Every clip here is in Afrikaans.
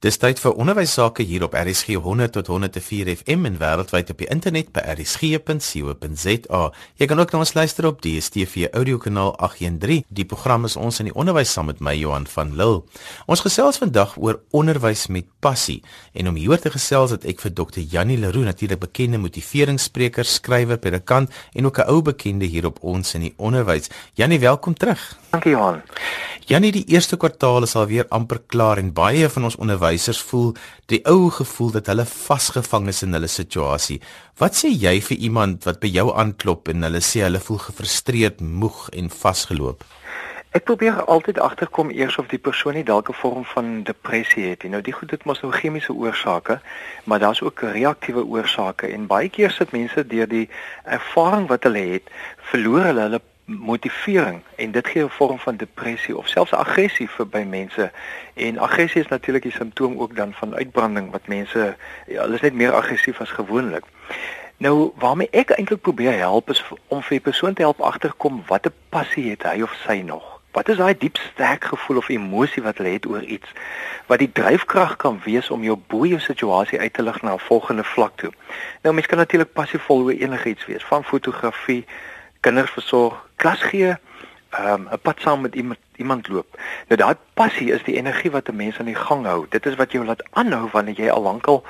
Dis tyd vir onderwys sake hier op RSG 100 tot 104 FM en wêreldwyd op die internet by rsg.co.za. Jy kan ook na ons luister op DStv audiokanaal 813. Die program is ons in die onderwys saam met my Johan van Lille. Ons gesels vandag oor onderwys met passie en om hieroor te gesels het ek vir Dr. Jannie Leroux, natuurlik bekende motiveringsspreker, skrywer, predikant en ook 'n ou bekende hier op ons in die onderwys. Jannie, welkom terug. Dankie Johan. Janie, die eerste kwartaal is alweer amper klaar en baie van ons onderwysers voel die ou gevoel dat hulle vasgevang is in hulle situasie. Wat sê jy vir iemand wat by jou aanklop en hulle sê hulle voel gefrustreerd, moeg en vasgeloop? Ek probeer altyd agterkom eers of die persoon nie dalk 'n vorm van depressie het nie. Nou die goed het mos nou chemiese oorsake, maar daar's ook reaktiewe oorsake en baie keer sit mense deur die ervaring wat hulle het, verloor hulle hulle motivering en dit gee 'n vorm van depressie of selfs aggressie vir by mense. En aggressie is natuurlik 'n simptoom ook dan van uitbranding wat mense ja, hulle is net meer aggressief as gewoonlik. Nou, waarmee ek eintlik probeer help is om vir 'n persoon te help agterkom watter passie het hy of sy nog. Wat is daai diep sterk gevoel of emosie wat hulle het oor iets wat die dryfkrag kan wees om jou bo jou situasie uit te lig na 'n volgende vlak toe. Nou mens kan natuurlik passievol oor enigiets wees, van fotografie, kinders versorg, klas gee, ehm, 'n um, pad saam met iemand iemand loop. Nou daai passie is die energie wat 'n mens aan die gang hou. Dit is wat jou laat aanhou wanneer jy al lankal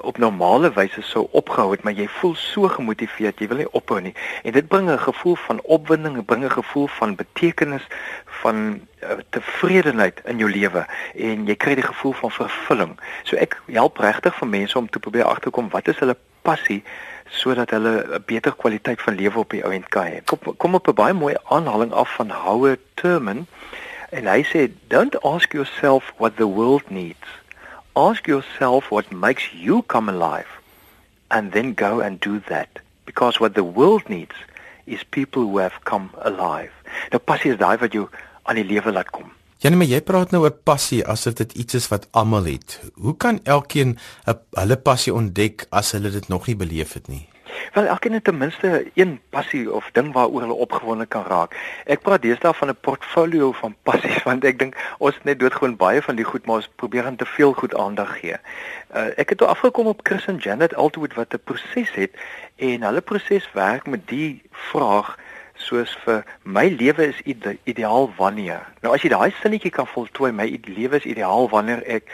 op normale wyse sou opgehou het, maar jy voel so gemotiveerd, jy wil nie ophou nie. En dit bring 'n gevoel van opwinding, dit bring 'n gevoel van betekenis, van uh, tevredenheid in jou lewe en jy kry die gevoel van vervulling. So ek help regtig vir mense om te probeer agterkom wat is hulle passie sodat hulle 'n beter kwaliteit van lewe op die ou end kan hê. Kom kom op 'n baie mooi aanhaling af van Howard Thurman en hy sê don't ask yourself what the world needs. Ask yourself what makes you come alive and then go and do that because what the world needs is people who have come alive. Nou passie is daai wat jou aan die lewe laat kom. Janie, maar jy praat nou oor passie asof dit iets is wat almal het. Hoe kan elkeen hulle passie ontdek as hulle dit nog nie beleef het nie? Wel, elkeen het ten minste een passie of ding waaroor hulle opgewonde kan raak. Ek praat deesdae van 'n portfolio van passies want ek dink ons net doodgewoon baie van die goed maar ons probeer aan te veel goed aandag gee. Uh, ek het toe afgekom op Chris en Janet Altwood wat 'n proses het en hulle proses werk met die vraag soos vir my lewe is ide ideaal wanneer. Nou as jy daai sinnetjie kan voltooi, my lewe is ideaal wanneer ek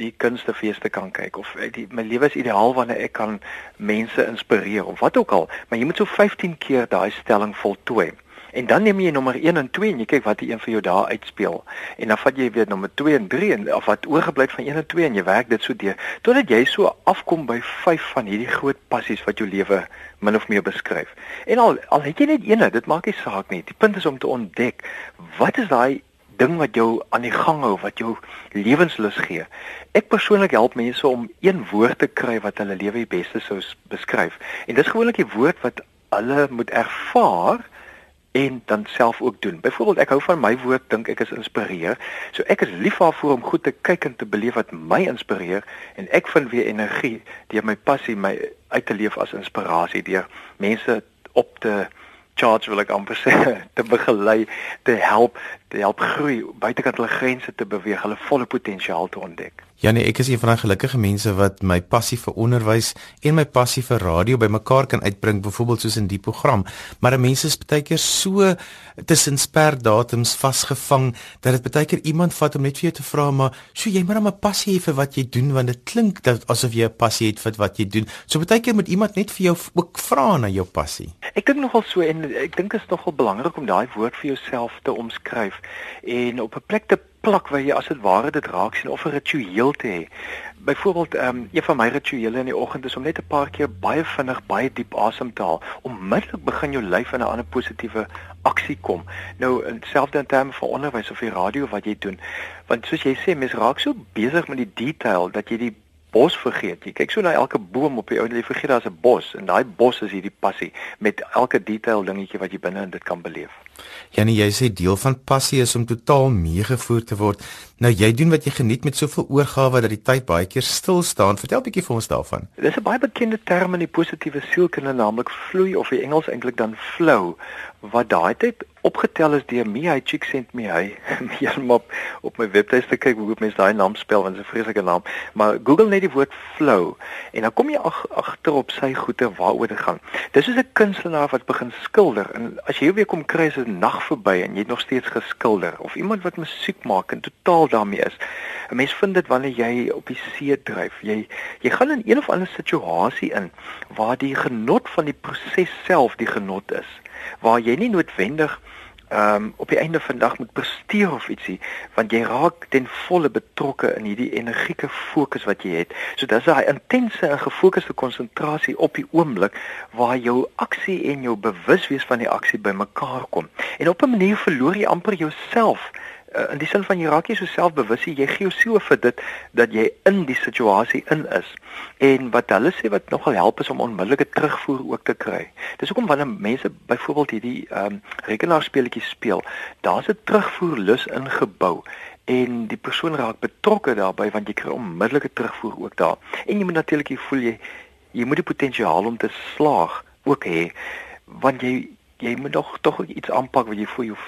die kunstefeeste kan kyk of ek die, my lewe is ideaal wanneer ek kan mense inspireer of wat ook al, maar jy moet so 15 keer daai stelling voltooi. En dan neem jy nommer 1 en 2 en jy kyk wat die een vir jou daar uitspeel. En dan vat jy weer nommer 2 en 3 en of wat oorgebly van 1 en 2 en jy werk dit so deur totdat jy so afkom by 5 van hierdie groot passies wat jou lewe min of meer beskryf. En al al het jy net een, dit maak nie saak nie. Die punt is om te ontdek wat is daai ding wat jou aan die gang hou, wat jou lewenslus gee. Ek persoonlik help mense om een woord te kry wat hulle lewe die beste sou beskryf. En dis gewoonlik die woord wat hulle moet ervaar en dan self ook doen. Byvoorbeeld ek hou van my woord dink ek is inspireer. So ek is lief daarvoor om goed te kyk en te beleef wat my inspireer en ek vind weer energie deur my passie my uit te leef as inspirasie deur mense op te charge wil ek amper sê te begelei, te help, te help groei, buitekant hulle grense te beweeg, hulle volle potensiaal te ontdek. Janie, ek is een van daai gelukkige mense wat my passie vir onderwys en my passie vir radio bymekaar kan uitbring, byvoorbeeld soos in die program. Maar mense is baie keer so tussen sperdatums vasgevang dat dit baie keer iemand vat om net vir jou te vra, maar so jy moet 'n passie hê vir wat jy doen want dit klink dat asof jy 'n passie het vir wat jy doen. So baie keer moet iemand net vir jou ook vra na jou passie. Ek dink nogal so en ek dink dit is nogal belangrik om daai woord vir jouself te omskryf en op 'n plek te plak waar jy as dit ware dit raak sien of 'n ritueel te hê. Byvoorbeeld, ehm um, een van my rituele in die oggend is om net 'n paar keer baie vinnig baie diep asem te haal. Onmiddellik begin jou lyf in 'n ander positiewe aksie kom. Nou in selfde in terme van onderwys of die radio wat jy doen. Want soos jy sê, mens raak so besig met die detail dat jy die bos vergeet. Jy kyk so na elke boom op die ou en jy vergeet daar's 'n bos en daai bos is hierdie passie met elke detail dingetjie wat jy binne in dit kan beleef. Janie, jy sê deel van passie is om totaal meegevoer te word. Nou jy doen wat jy geniet met soveel oorgawe dat die tyd baie keer stil staan. Vertel 'n bietjie vir ons daarvan. Dis 'n baie bekende term in die positiewe sielkunde, naamlik vloei of in Engels eintlik dan flow, wat daai tyd opgetel is deur sent me hy heeltemal op, op my webtuiste kyk hoe mense daai naam spel want dit is 'n vreeslike naam maar Google net die woord flow en dan kom jy ag agter op sy goeie waaroor dit gaan dis soos 'n kunstenaar wat begin skilder en as jy weer kom kry is 'n nag verby en jy het nog steeds geskilder of iemand wat musiek maak en totaal daarmee is. 'n mens vind dit wanneer jy op die see dryf. Jy jy gaan in een of ander situasie in waar die genot van die proses self die genot is waar jy nie noodwendig ehm um, op die einde van dag moet presteer of ietsie want jy raak ten volle betrokke in hierdie energieke fokus wat jy het. So dis daai intense en gefokusde konsentrasie op die oomblik waar jou aksie en jou bewuswees van die aksie bymekaar kom. En op 'n manier verloor jy amper jouself uh, in die sin van jy raak jy so selfbewus jy gee jou siel vir dit dat jy in die situasie in is. En wat hulle sê wat nogal help is om onmiddellike terugvoer ook te kry. Dis hoekom wanneer mense byvoorbeeld hierdie um, rekenaarspeletjies speel daar's 'n terugvoerlus ingebou en die persoon raak betrokke daarbey want jy kry onmiddellike terugvoer ook daar. En jy moet natuurlik voel jy jy moet die potensiaal om te slaag ook hê want jy jy moet nog tog iets aanpak wat jy vir jou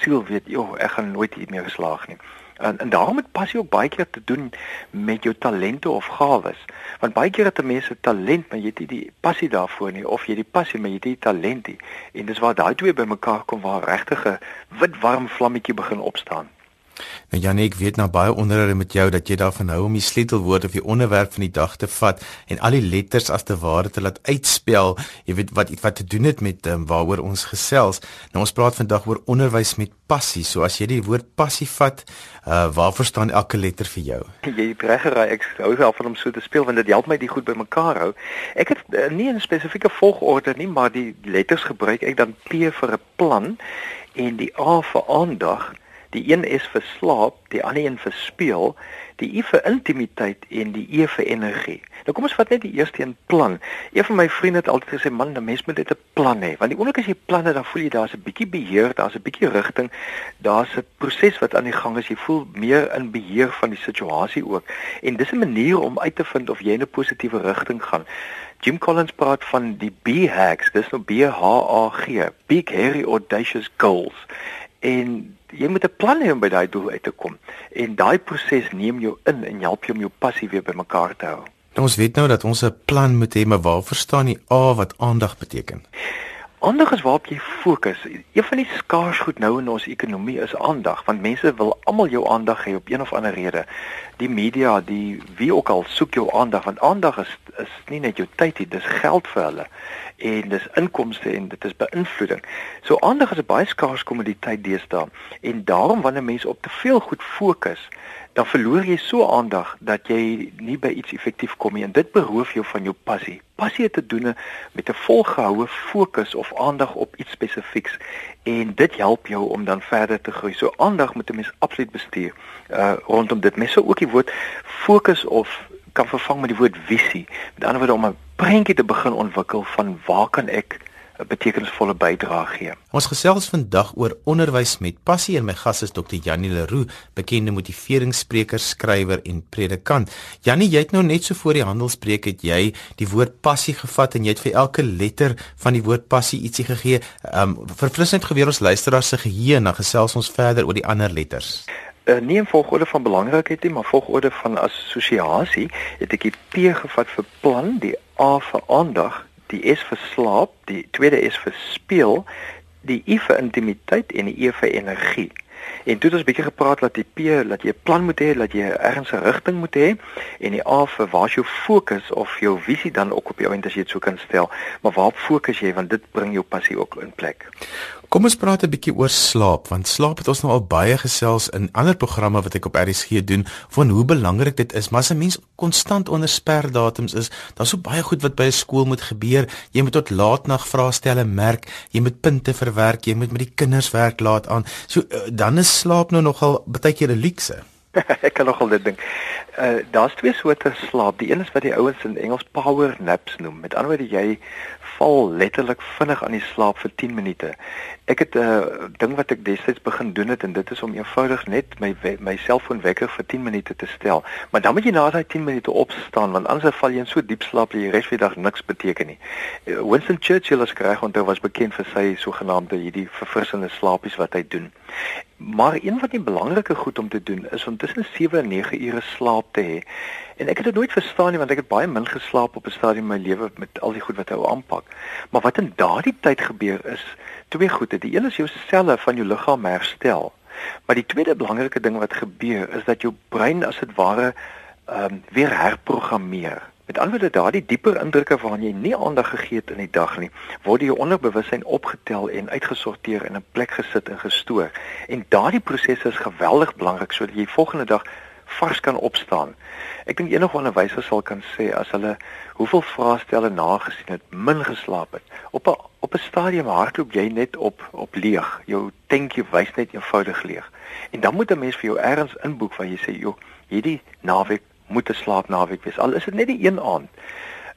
siel weet, joh, ek gaan nooit hier meer geslaag nie. En en daarom het passie ook baie keer te doen met jou talente of gawes. Want baie keer het mense talent, maar jy het nie die passie daarvoor nie of jy het die passie maar jy het nie die talent nie. En dis waar daai twee bymekaar kom waar regtige wit warm vlammetjie begin opstaan. Nou Janie, ek weet nou baie onderhoude met jou dat jy daarvan hou om die sleutelwoord of die onderwerp van die dag te vat en al die letters as te ware te laat uitspel. Jy weet wat wat te doen het met um, waaroor ons gesels. Nou ons praat vandag oor onderwys met passie. So as jy die woord passie vat, uh waarvoor staan elke letter vir jou? Jy het reg geraai. Ek hou wel van om so te speel want dit help my die goed bymekaar hou. Ek het uh, nie 'n spesifieke volgorde nie, maar die letters gebruik ek dan P vir 'n plan en die A vir aandag Die een is vir slaap, die ander een vir speel, die I vir intimiteit en die E vir energie. Nou kom ons vat net die eerste een plan. Een van my vriende het altyd gesê man, 'n mens moet net 'n plan hê, want die oomblik as jy planne dan voel jy daar's 'n bietjie beheer, daar's 'n bietjie rigting, daar's 'n proses wat aan die gang is. Jy voel meer in beheer van die situasie ook. En dis 'n manier om uit te vind of jy in 'n positiewe rigting gaan. Jim Collins praat van die B hacks, dis nou B H A G, big hairy audacious goals. En jy moet 'n plan hê om by daai doel uit te kom. En daai proses neem jou in en help jou om jou passie weer bymekaar te hou. Ons weet nou dat ons 'n plan moet hê, maar waar verstaan jy A wat aandag beteken? Aandag is waarop jy fokus. Een van die skaars goed nou in ons ekonomie is aandag, want mense wil almal jou aandag hê op een of ander rede. Die media, die wie ook al soek jou aandag, want aandag is is nie net jou tyd nie, dis geld vir hulle en dis inkomste en dit is beïnvloeding. So aandag is 'n baie skaars kommoditeit deesdae en daarom wanneer mense op te veel goed fokus, dan verloor jy so aandag dat jy nie by iets effektief kom nie en dit beroof jou van jou passie. Passie het te doen met 'n volgehoue fokus of aandag op iets spesifieks en dit help jou om dan verder te groei. So aandag moet 'n mens absoluut bestuur uh rondom dit. Mense sou ook die woord fokus of kan vervang met die woord visie. Met ander woorde om 'n prentjie te begin ontwikkel van waar kan ek 'n betekenisvolle bydrae gee. Ons gesels vandag oor onderwys met passie en my gas is Dr. Janie Leroux, bekende motiveringsspreker, skrywer en predikant. Janie, jy het nou net so voor die handelspreek het jy die woord passie gevat en jy het vir elke letter van die woord passie ietsie gegee. Um verfrissend geweer ons luisteraars se geheue en dan gesels ons verder oor die ander letters uh, nie in volgorde van belangrikheid nie, maar volgorde van assosiasie. Het ek die P gevat vir plan, die A vir aandag, die S vir slaap, die tweede S vir speel, die I vir intimiteit en die E vir energie. En toe het ons bietjie gepraat dat die P dat jy 'n plan moet hê, dat jy ergens 'n rigting moet hê en die A vir waar jou fokus of jou visie dan ook op jou end as jy dit so kan stel. Maar waarop fokus jy want dit bring jou passie ook in plek. Kom ons praat 'n bietjie oor slaap want slaap het ons nou al baie gesels in ander programme wat ek op RSG doen van hoe belangrik dit is. Maar as 'n mens konstant onder sperdatums is daar's so baie goed wat by 'n skool moet gebeur. Jy moet tot laat nag vraestelle merk jy moet punte verwerk jy moet met die kinders werk laat aan. So uh, dan is slaap nou nogal baie keer 'n luukse ek kan nogal dit dink. Uh daar's twee soorte slaap. Die een is wat die ouens in Engels power naps noem. Met ander woorde jy val letterlik vinnig aan die slaap vir 10 minute. Ek het 'n uh, ding wat ek destyds begin doen het en dit is om eenvoudig net my my selfoon wekker vir 10 minute te stel. Maar dan moet jy na daai 10 minute opstaan want anders val jy in so diep slaap dat jy res van die dag niks beteken nie. Uh, Winston Churchill as reg onthou was bekend vir sy sogenaamde hierdie verfrissende slaapies wat hy doen. Maar een van die belangrike goed om te doen is om tussen 7 en 9 ure slaap te hê. En ek het dit nooit verstaan nie want ek het baie min geslaap op 'n stadium in my lewe met al die goed wat ek aanpak. Maar wat in daardie tyd gebeur is twee goede. Die een is jou selle van jou liggaam herstel. Maar die tweede belangrike ding wat gebeur is dat jou brein as dit ware ehm um, weer herprogrammeer. Met ander woorde, daardie dieper indrukke waaraan jy nie aandag gegee het in die dag nie, word in jou onderbewussyn opgetel en uitgesorteer in 'n plek gesit en gestoor. En daardie proses is geweldig belangrik sodat jy volgende dag vars kan opstaan. Ek dink enige onderwyser sal kan sê as hulle hoeveel vraestelle nagesien het, min geslaap het. Op 'n op 'n stadium hardloop jy net op op leeg. Jou tankie wys net eenvoudig leeg. En dan moet 'n mens vir jou ergens inboek waar jy sê, "Jo, hierdie naweek moet 'n slaapnaweek wees. Al is dit net die een aand.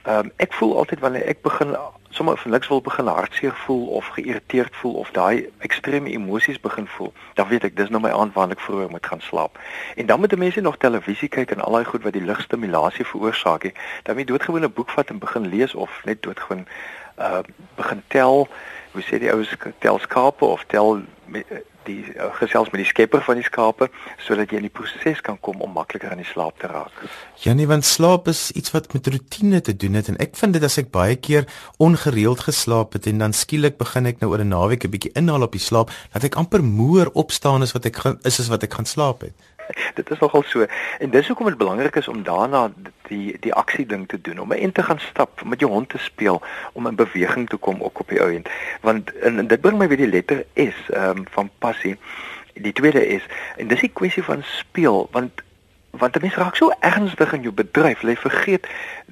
Ehm um, ek voel altyd wanneer ek begin sommer van niks wil begin hartseer voel of geïrriteerd voel of daai ekstreme emosies begin voel, dan weet ek dis nou my aand wanneer ek vroeër moet gaan slaap. En dan moet mense nog televisie kyk en al daai goed wat die ligstimulasie veroorsaak, hè. Dan moet jy doodgewoon 'n boek vat en begin lees of net doodgewoon uh begin tel, hoe sê die ouens tel skape of tel die uh, gesels met die skepper van die skape sodat jy in die proses kan kom om makliker in die slaap te raak. Ja nee, want slaap is iets wat met rotine te doen het en ek vind dit as ek baie keer ongereeld geslaap het en dan skielik begin ek nou oor 'n naweek 'n bietjie inhaal op die slaap, dat ek amper moer opstaan as wat ek is as wat ek gaan slaap het. dit is nogal so. En dis hoekom dit belangrik is om daarna die die aksie ding te doen, om in te gaan stap, met jou hond te speel, om in beweging te kom ook op die ou end. Want en, en dit bring my weer die letter S ehm um, van passie. Die tweede is en dis 'n kwessie van speel want want 'n mens raak so ernstig in jou bedryf, jy vergeet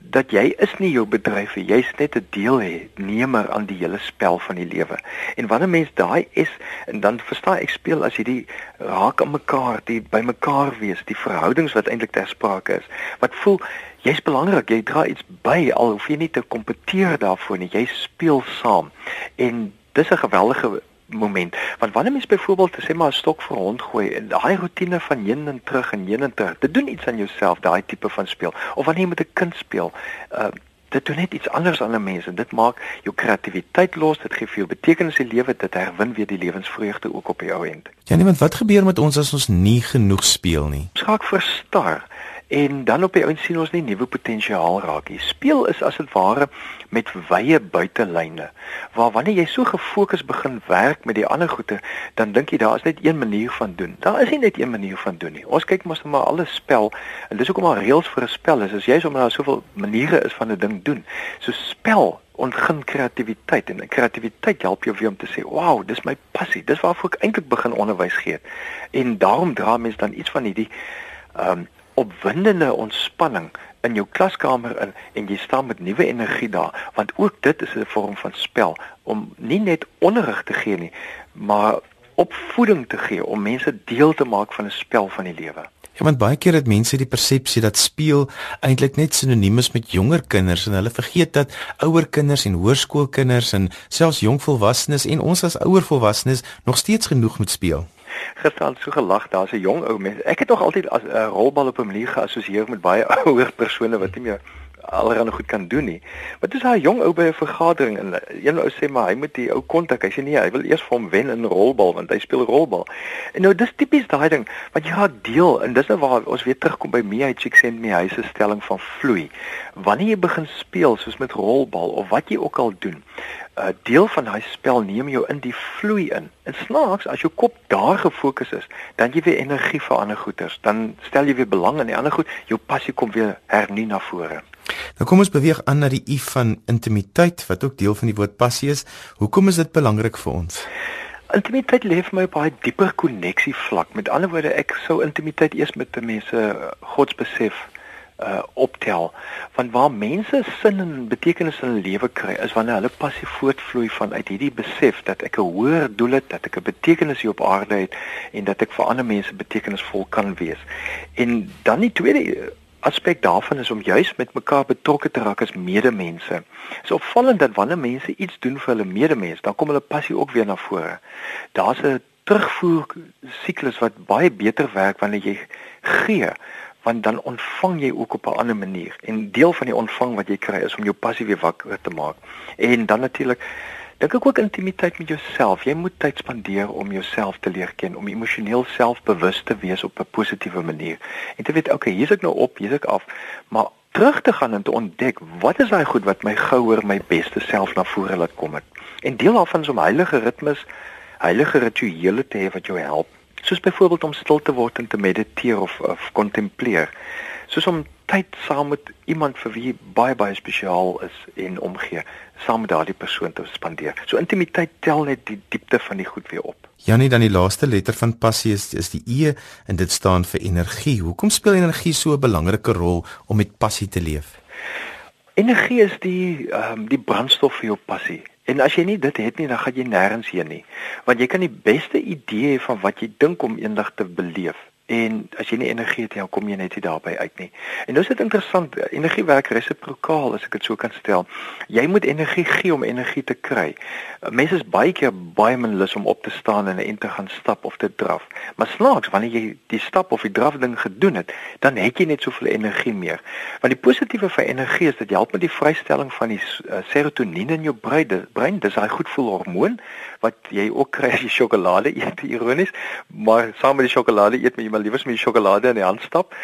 dat jy is nie jou bedryf nie, jy's net 'n deelnemer aan die hele spel van die lewe. En wanneer mens daai is en dan verstaan ek speel as jy die raak aan mekaar, die by mekaar wees, die verhoudings wat eintlik ter sprake is. Wat voel jy's belangrik, jy dra iets by al hoef jy nie te kompeteer daarvoor nie, jy speel saam. En dis 'n geweldige moment. Want wanneer mens byvoorbeeld sê maar 'n stok vir hond gooi en daai rotine van heen en terug en heen en terug, dit doen iets aan jouself, daai tipe van speel. Of wanneer jy met 'n kind speel, uh dit doen net iets anders aan 'n mens en dit maak jou kreatiwiteit los, dit gee vir jou betekenis in die lewe, dit herwin weer die lewensvreugde ook op die ou end. Ja, nee, want wat gebeur met ons as ons nie genoeg speel nie? Ons raak verstar en dan op die ouens sien ons nie nuwe potensiaal raak nie. Speel is as dit ware met wye buitelyne. Waar wanneer jy so gefokus begin werk met die ander goede, dan dink jy daar is net een manier van doen. Daar is nie net een manier van doen nie. Ons kyk mos net maar alles spel en dis hoekom maar reëls vir 'n spel is. As jy sommer daar soveel maniere is van 'n ding doen. So spel ontgin kreatiwiteit en kreatiwiteit help jou weer om te sê, "Wow, dis my passie. Dis waarvoor ek eintlik begin onderwys gee." En daarom dra mens dan iets van hierdie ehm um, opwindende ontspanning in jou klaskamer in en jy staan met nuwe energie daar want ook dit is 'n vorm van spel om nie net onderrig te gee nie maar opvoeding te gee om mense deel te maak van 'n spel van die lewe. Ja, want baie keer het mense die persepsie dat speel eintlik net sinoniem is met jonger kinders en hulle vergeet dat ouer kinders en hoërskoolkinders en selfs jong volwassenes en ons as ouer volwassenes nog steeds genoeg moet speel gister so gelag, daar's 'n jong ou mens. Ek het nog altyd as 'n uh, rolbal op 'n manier geassosieer met baie ouer persone wat nie meer allerhande goed kan doen nie. Maar dis daai jong ou by 'n vergadering en een ou sê maar hy moet die ou kontak. Hy sê nee, hy wil eers vir hom wen in rolbal want hy speel rolbal. En nou dis tipies daai ding wat jy ja deel en dis nou waar ons weer terugkom by me hy chick send me hy se stelling van vloei. Wanneer jy begin speel soos met rolbal of wat jy ook al doen, uh, deel van daai spel neem jou in die vloei in. En snaaks as jou kop daar gefokus is, dan jy weer energie vir ander goeters. Dan stel jy weer belang in die ander goed, jou passie kom weer hernu na vore. Nou kom ons beweeg aan na die u van intimiteit wat ook deel van die woord passie is. Hoekom is dit belangrik vir ons? Intimiteit lê vir my 'n dieper koneksie vlak. Met ander woorde, ek sou intimiteit eers met mense godsbesef uh optel want waar mense sin en betekenis in hulle lewe kry is wanneer hulle passie voortvloei vanuit hierdie besef dat ek 'n hoër doel het dat ek 'n betekenis hier op aarde het en dat ek vir ander mense betekenisvol kan wees en dan die tweede aspek daarvan is om juis met mekaar betrokke te raak as medemense. Dit is opvallend dat wanneer mense iets doen vir hulle medemens, dan kom hulle passie ook weer na vore. Daar's 'n terugvoer siklus wat baie beter werk wanneer jy gee want dan ontvang jy ook op 'n ander manier. En deel van die ontvang wat jy kry is om jou passie weer wakker te maak. En dan natuurlik dink ek ook intimiteit met jouself. Jy moet tyd spandeer om jouself te leer ken om emosioneel selfbewus te wees op 'n positiewe manier. En te weet okay hier's ek nou op hier's ek af. Maar terug te gaan en te ontdek wat is daai goed wat my gouer my beste self na vore laat kom het? En deel daarvan is om heilige ritmes heilige rituele te hê wat jou help. Soos byvoorbeeld om stil te word en te mediteer of of kontempleer. Soos om tyd saam met iemand vir wie baie baie spesiaal is en omgee, saam met daardie persoon te spandeer. So intimiteit tel net die diepte van die goed weer op. Janie, dan die laaste letter van passie is is die E en dit staan vir energie. Hoekom speel energie so 'n belangrike rol om met passie te leef? Energie is die ehm um, die brandstof vir jou passie. En as jy nie dit het nie, dan gaan jy nêrens heen nie. Want jy kan die beste idee hê van wat jy dink om eendag te beleef. En as jy nie energie het, dan kom jy net nie daarby uit nie. En nou is dit interessant, energie werk resiprokaal as ek dit so kan stel. Jy moet energie gee om energie te kry. Mense is baie keer baie min lus om op te staan en in te gaan stap of te draf. Maar snaaks, wanneer jy die stap of die draf ding gedoen het, dan het jy net soveel energie meer. Want die positiewe van energie is dat jy help met die vrystelling van die uh, serotonien in jou brein. Brein, dis 'n goedvoelhormoon wat jy ook kry as jy sjokolade eet, ironies, maar saam met die sjokolade eet jy maar liewers met die sjokolade in die hand stap.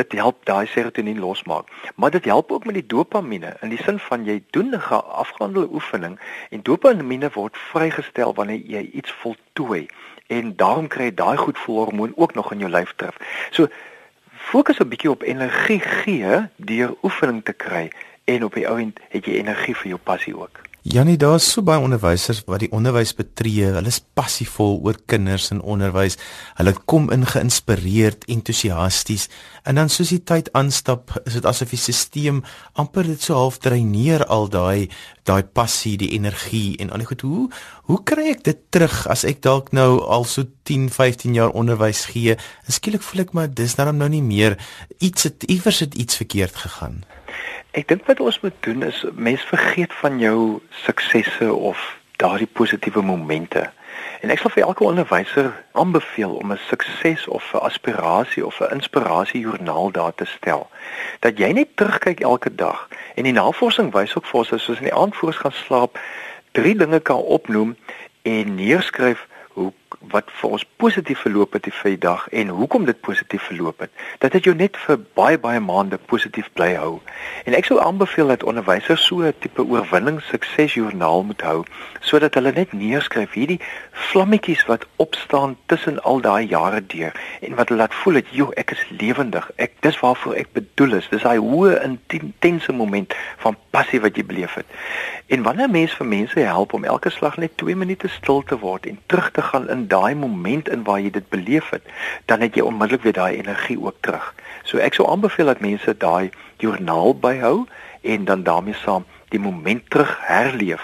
Dit help daai serotonien losmaak. Maar dit help ook met die dopamine in die sin van jy doen 'n afgehandelde oefening en dopamine word vrygestel wanneer jy iets voltooi en daarom kry jy daai goedvoelhormoon ook nog in jou lyf terug. So fokus 'n bietjie op energie gee deur oefening te kry en op die ou end het jy energie vir jou passie ook. Janie, daar's so baie onderwysers wat die onderwys betree. Hulle is passievol oor kinders en onderwys. Hulle kom in geïnspireerd, entoesiasties en dan soos die tyd aanstap, is dit asof die stelsel amper dit so half dreineer al daai daai passie, die energie en al die goed. Hoe hoe kry ek dit terug as ek dalk nou al so 10, 15 jaar onderwys gee? Skielik voel ek maar dis nou nie meer iets het iewers het iets verkeerd gegaan. Ek dink wat ons moet doen is mense vergeet van jou suksesse of daardie positiewe momente. En ek sal vir elke onderwyser aanbeveel om 'n sukses of 'n aspirasie of 'n inspirasiejoernaal daar te stel. Dat jy net terugkyk elke dag en die navorsing wys ook vir ons as ons in die aand voor ons gaan slaap, drie dinge kan opnoem en neerskryf hoe wat vir ons positief verloop het die dag en hoekom dit positief verloop het. Dat dit jou net vir baie baie maande positief bly hou. En ek sou aanbeveel dat onderwysers so 'n tipe oorwinning suksesjoernaal moet hou sodat hulle net neerskryf hierdie vlammetjies wat opstaan tussen al daai jare deur en wat hulle laat voel dat joh ek is lewendig. Ek dis waarvoor ek bedoel is. Dis daai hoë intense moment van passie wat jy beleef het. En wanneer mense vir mense help om elke slag net 2 minute stil te word en terug te gaan in daai moment in waar jy dit beleef het, dan het jy onmiddellik weer daai energie ook terug. So ek sou aanbeveel dat mense daai joernaal byhou en dan daarmee saam die moment terug herleef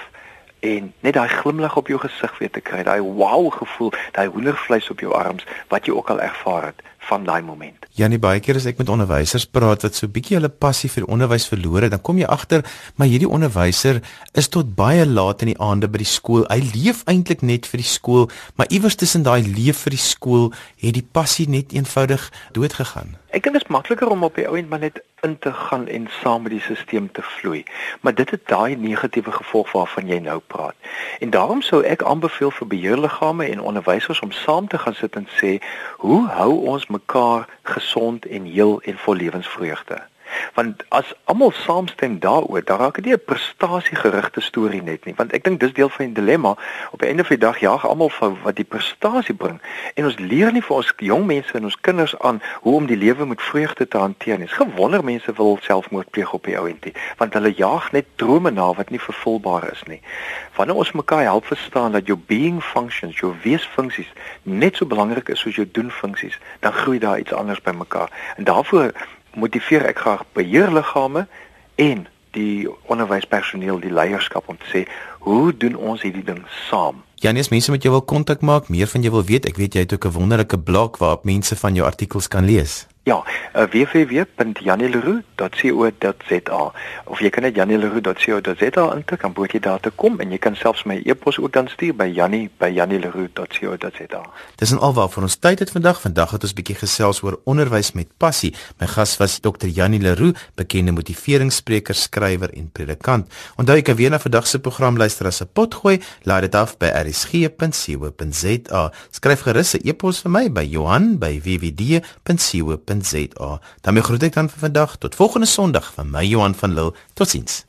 en net daai glimlag op jou gesig weer te kry, daai wow gevoel, daai hoendervleis op jou arms wat jy ook al ervaar het van daai moment. Janie baie keer as ek met onderwysers praat wat so bietjie hulle passie vir onderwys verloor het, dan kom jy agter, maar hierdie onderwyser is tot baie laat in die aande by die skool. Hy leef eintlik net vir die skool, maar iewers tussen daai leef vir die skool het die passie net eenvoudig doodgegaan. Ek dink dit is makliker om op die ouend maar net in te gaan en saam met die stelsel te vloei. Maar dit het daai negatiewe gevolg waarvan jy nou praat. En daarom sou ek aanbeveel vir beheerliggame en onderwysers om saam te gaan sit en sê, "Hoe hou ons mekaar gesond en heel en vol lewensvreugde?" Want as almal saamstem daaroor dan raak dit nie 'n prestasiegerigte storie net nie. Want ek dink dis deel van die dilemma. Op die einde van die dag jaag almal vir wat die prestasie bring. En ons leer nie vir ons jong mense en ons kinders aan hoe om die lewe met vreugde te hanteer nie. Gewonder mense wil selfmoord pleeg op die ou entie want hulle jaag net drome na wat nie vervulbaar is nie. Wanneer ons mekaar help verstaan dat jou being functions jou weesfunksies net so belangrik is soos jou doen funksies dan groei daar iets anders by mekaar. En daarvoor motiveer ek graag beheerliggame en die onderwyspersoneel, die leierskap om te sê, hoe doen ons hierdie ding saam? Janies, mense met jou wil kontak maak, meer van jou wil weet. Ek weet jy het ook 'n wonderlike blog waarop mense van jou artikels kan lees. Ja, uh, www.janieleroux.co.za of jy kan net janieleroux.co.za intik en jy daar te kom en jy kan selfs my e-pos ook dan stuur by janie@janieleroux.co.za. Dis en alwaar vir ons tyd het vandag. Vandag het ons bietjie gesels oor onderwys met passie. My gas was Dr. Janie Leroux, bekende motiveringsspreker, skrywer en predikant. Onthou jy kan weer na vandag se program luister as 'n potgooi. Laai dit af by rsg.co.za. Skryf gerus 'n e-pos vir my by Johan@wwd.co.za www.rsg.co.za. daarmee groet ek dan vir vandag tot volgende Sondag van my Johan van Lille. Totsiens.